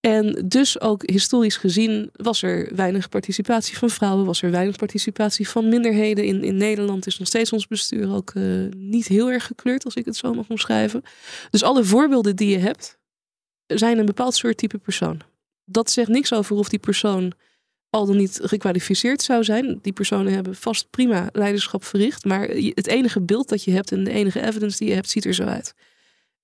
En dus ook historisch gezien was er weinig participatie van vrouwen, was er weinig participatie van minderheden. In, in Nederland is nog steeds ons bestuur ook uh, niet heel erg gekleurd, als ik het zo mag omschrijven. Dus alle voorbeelden die je hebt, zijn een bepaald soort type persoon. Dat zegt niks over of die persoon al dan niet gekwalificeerd zou zijn. Die personen hebben vast prima leiderschap verricht, maar het enige beeld dat je hebt en de enige evidence die je hebt, ziet er zo uit.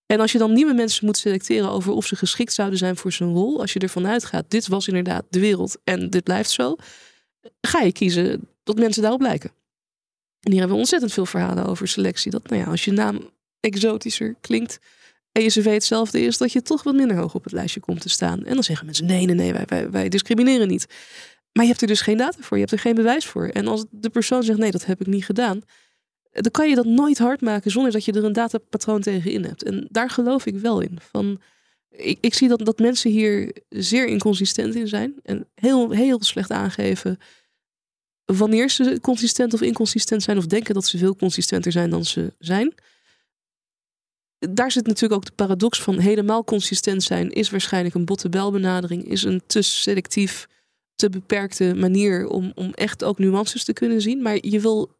En als je dan nieuwe mensen moet selecteren over of ze geschikt zouden zijn voor zijn rol, als je ervan uitgaat, dit was inderdaad de wereld en dit blijft zo, ga je kiezen dat mensen daarop lijken. En hier hebben we ontzettend veel verhalen over selectie. Dat nou ja, als je naam exotischer klinkt en je cv hetzelfde is, dat je toch wat minder hoog op het lijstje komt te staan. En dan zeggen mensen: nee, nee, nee, wij, wij, wij discrimineren niet. Maar je hebt er dus geen data voor, je hebt er geen bewijs voor. En als de persoon zegt: nee, dat heb ik niet gedaan, dan kan je dat nooit hard maken zonder dat je er een datapatroon tegenin hebt. En daar geloof ik wel in. Van, Ik, ik zie dat, dat mensen hier zeer inconsistent in zijn. En heel, heel slecht aangeven wanneer ze consistent of inconsistent zijn. Of denken dat ze veel consistenter zijn dan ze zijn. Daar zit natuurlijk ook de paradox van helemaal consistent zijn. Is waarschijnlijk een botte-belbenadering. Is een te selectief, te beperkte manier om, om echt ook nuances te kunnen zien. Maar je wil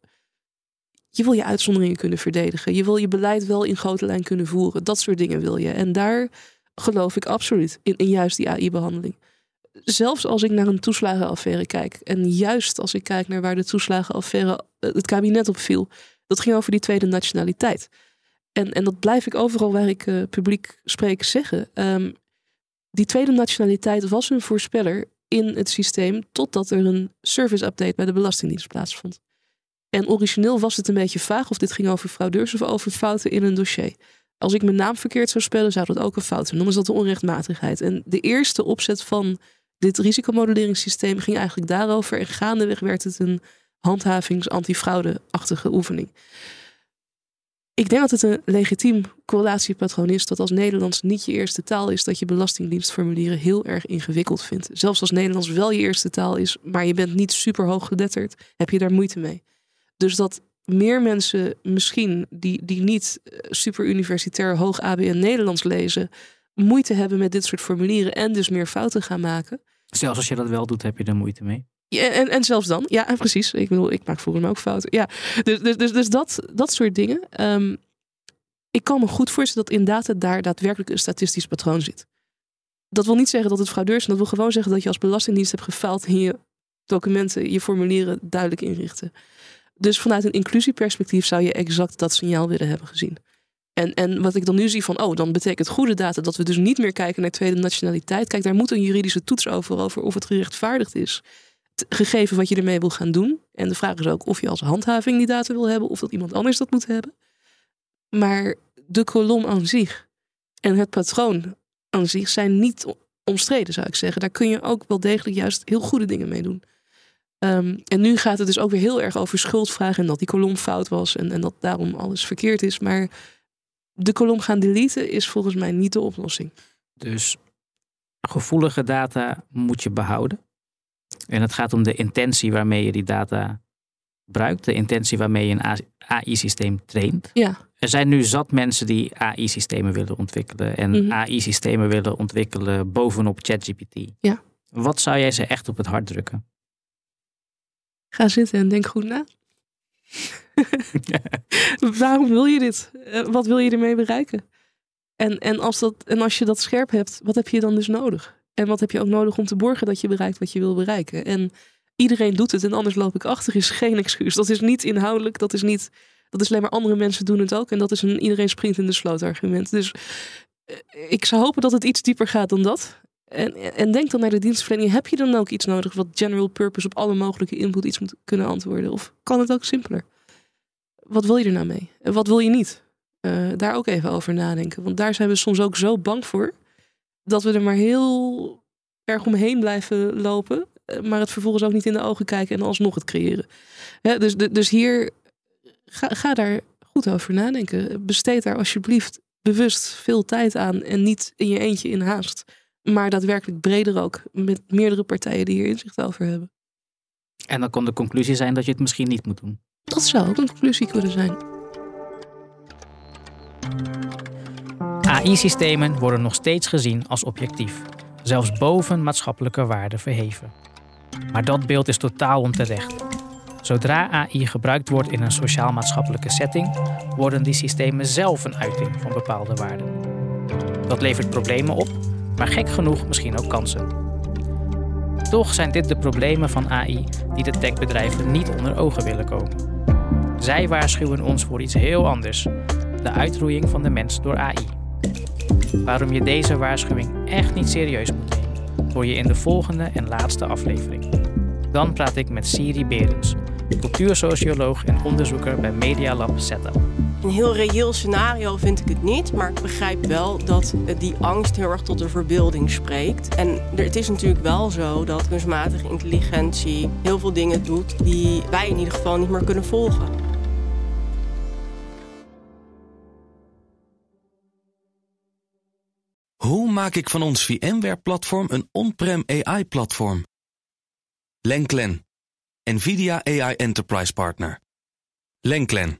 je wil je uitzonderingen kunnen verdedigen. Je wil je beleid wel in grote lijn kunnen voeren. Dat soort dingen wil je. En daar geloof ik absoluut in, juist die AI-behandeling. Zelfs als ik naar een toeslagenaffaire kijk. En juist als ik kijk naar waar de toeslagenaffaire eh, het kabinet op viel. Dat ging over die tweede nationaliteit. En, en dat blijf ik overal waar ik uh, publiek spreek zeggen. Um, die tweede nationaliteit was een voorspeller in het systeem. Totdat er een service update bij de Belastingdienst plaatsvond. En origineel was het een beetje vaag of dit ging over fraudeurs of over fouten in een dossier. Als ik mijn naam verkeerd zou spellen, zou dat ook een fout zijn. Dan is dat de onrechtmatigheid. En de eerste opzet van dit risicomodelleringssysteem ging eigenlijk daarover. En gaandeweg werd het een handhavings-antifraude-achtige oefening. Ik denk dat het een legitiem correlatiepatroon is dat als Nederlands niet je eerste taal is, dat je belastingdienstformulieren heel erg ingewikkeld vindt. Zelfs als Nederlands wel je eerste taal is, maar je bent niet super hoog gedetterd, heb je daar moeite mee. Dus dat meer mensen misschien die, die niet eh, super universitair hoog ABN Nederlands lezen, moeite hebben met dit soort formulieren en dus meer fouten gaan maken. Zelfs als je dat wel doet, heb je er moeite mee. Ja, en, en zelfs dan, ja, precies. Ik bedoel, ik maak voor hem ook fouten. Ja, dus, dus, dus, dus dat, dat soort dingen. Um, ik kan me goed voorstellen dat in data daar daadwerkelijk een statistisch patroon zit. Dat wil niet zeggen dat het fraudeurs is. Dat wil gewoon zeggen dat je als belastingdienst hebt gefaald in je documenten, je formulieren duidelijk inrichten. Dus vanuit een inclusieperspectief zou je exact dat signaal willen hebben gezien. En, en wat ik dan nu zie van, oh, dan betekent goede data dat we dus niet meer kijken naar tweede nationaliteit. Kijk, daar moet een juridische toets over, over of het gerechtvaardigd is. Gegeven wat je ermee wil gaan doen. En de vraag is ook of je als handhaving die data wil hebben of dat iemand anders dat moet hebben. Maar de kolom aan zich en het patroon aan zich zijn niet omstreden, zou ik zeggen. Daar kun je ook wel degelijk juist heel goede dingen mee doen. Um, en nu gaat het dus ook weer heel erg over schuldvragen en dat die kolom fout was en, en dat daarom alles verkeerd is. Maar de kolom gaan deleten is volgens mij niet de oplossing. Dus gevoelige data moet je behouden. En het gaat om de intentie waarmee je die data gebruikt, de intentie waarmee je een AI-systeem traint. Ja. Er zijn nu zat mensen die AI-systemen willen ontwikkelen en mhm. AI-systemen willen ontwikkelen bovenop ChatGPT. Ja. Wat zou jij ze echt op het hart drukken? Ga zitten en denk goed na. Waarom wil je dit? Eh, wat wil je ermee bereiken? En, en, als dat, en als je dat scherp hebt, wat heb je dan dus nodig? En wat heb je ook nodig om te borgen dat je bereikt wat je wil bereiken? En iedereen doet het en anders loop ik achter is geen excuus. Dat is niet inhoudelijk, dat is niet. Dat is alleen maar andere mensen doen het ook. En dat is een iedereen springt in de sloot argument. Dus eh, ik zou hopen dat het iets dieper gaat dan dat. En, en denk dan naar de dienstverlening. Heb je dan ook iets nodig wat general purpose op alle mogelijke input iets moet kunnen antwoorden? Of kan het ook simpeler? Wat wil je er nou mee? En wat wil je niet? Uh, daar ook even over nadenken. Want daar zijn we soms ook zo bang voor. Dat we er maar heel erg omheen blijven lopen. Eh, maar het vervolgens ook niet in de ogen kijken en alsnog het creëren. dus, dus hier, ga, ga daar goed over nadenken. Besteed daar alsjeblieft bewust veel tijd aan. En niet in je eentje in haast. Maar daadwerkelijk breder ook. Met meerdere partijen die hier inzicht over hebben. En dan kan de conclusie zijn dat je het misschien niet moet doen. Dat zou ook een conclusie kunnen zijn. AI-systemen worden nog steeds gezien als objectief, zelfs boven maatschappelijke waarden verheven. Maar dat beeld is totaal onterecht. Zodra AI gebruikt wordt in een sociaal-maatschappelijke setting, worden die systemen zelf een uiting van bepaalde waarden. Dat levert problemen op maar gek genoeg misschien ook kansen. Toch zijn dit de problemen van AI die de techbedrijven niet onder ogen willen komen. Zij waarschuwen ons voor iets heel anders: de uitroeiing van de mens door AI. Waarom je deze waarschuwing echt niet serieus moet nemen, hoor je in de volgende en laatste aflevering. Dan praat ik met Siri Berens, cultuursocioloog en onderzoeker bij Media Lab Setup. Een heel reëel scenario vind ik het niet, maar ik begrijp wel dat die angst heel erg tot de verbeelding spreekt. En het is natuurlijk wel zo dat kunstmatige intelligentie heel veel dingen doet die wij in ieder geval niet meer kunnen volgen. Hoe maak ik van ons VMware-platform een on-prem AI-platform. Lenklen, NVIDIA AI Enterprise Partner. Lenklen,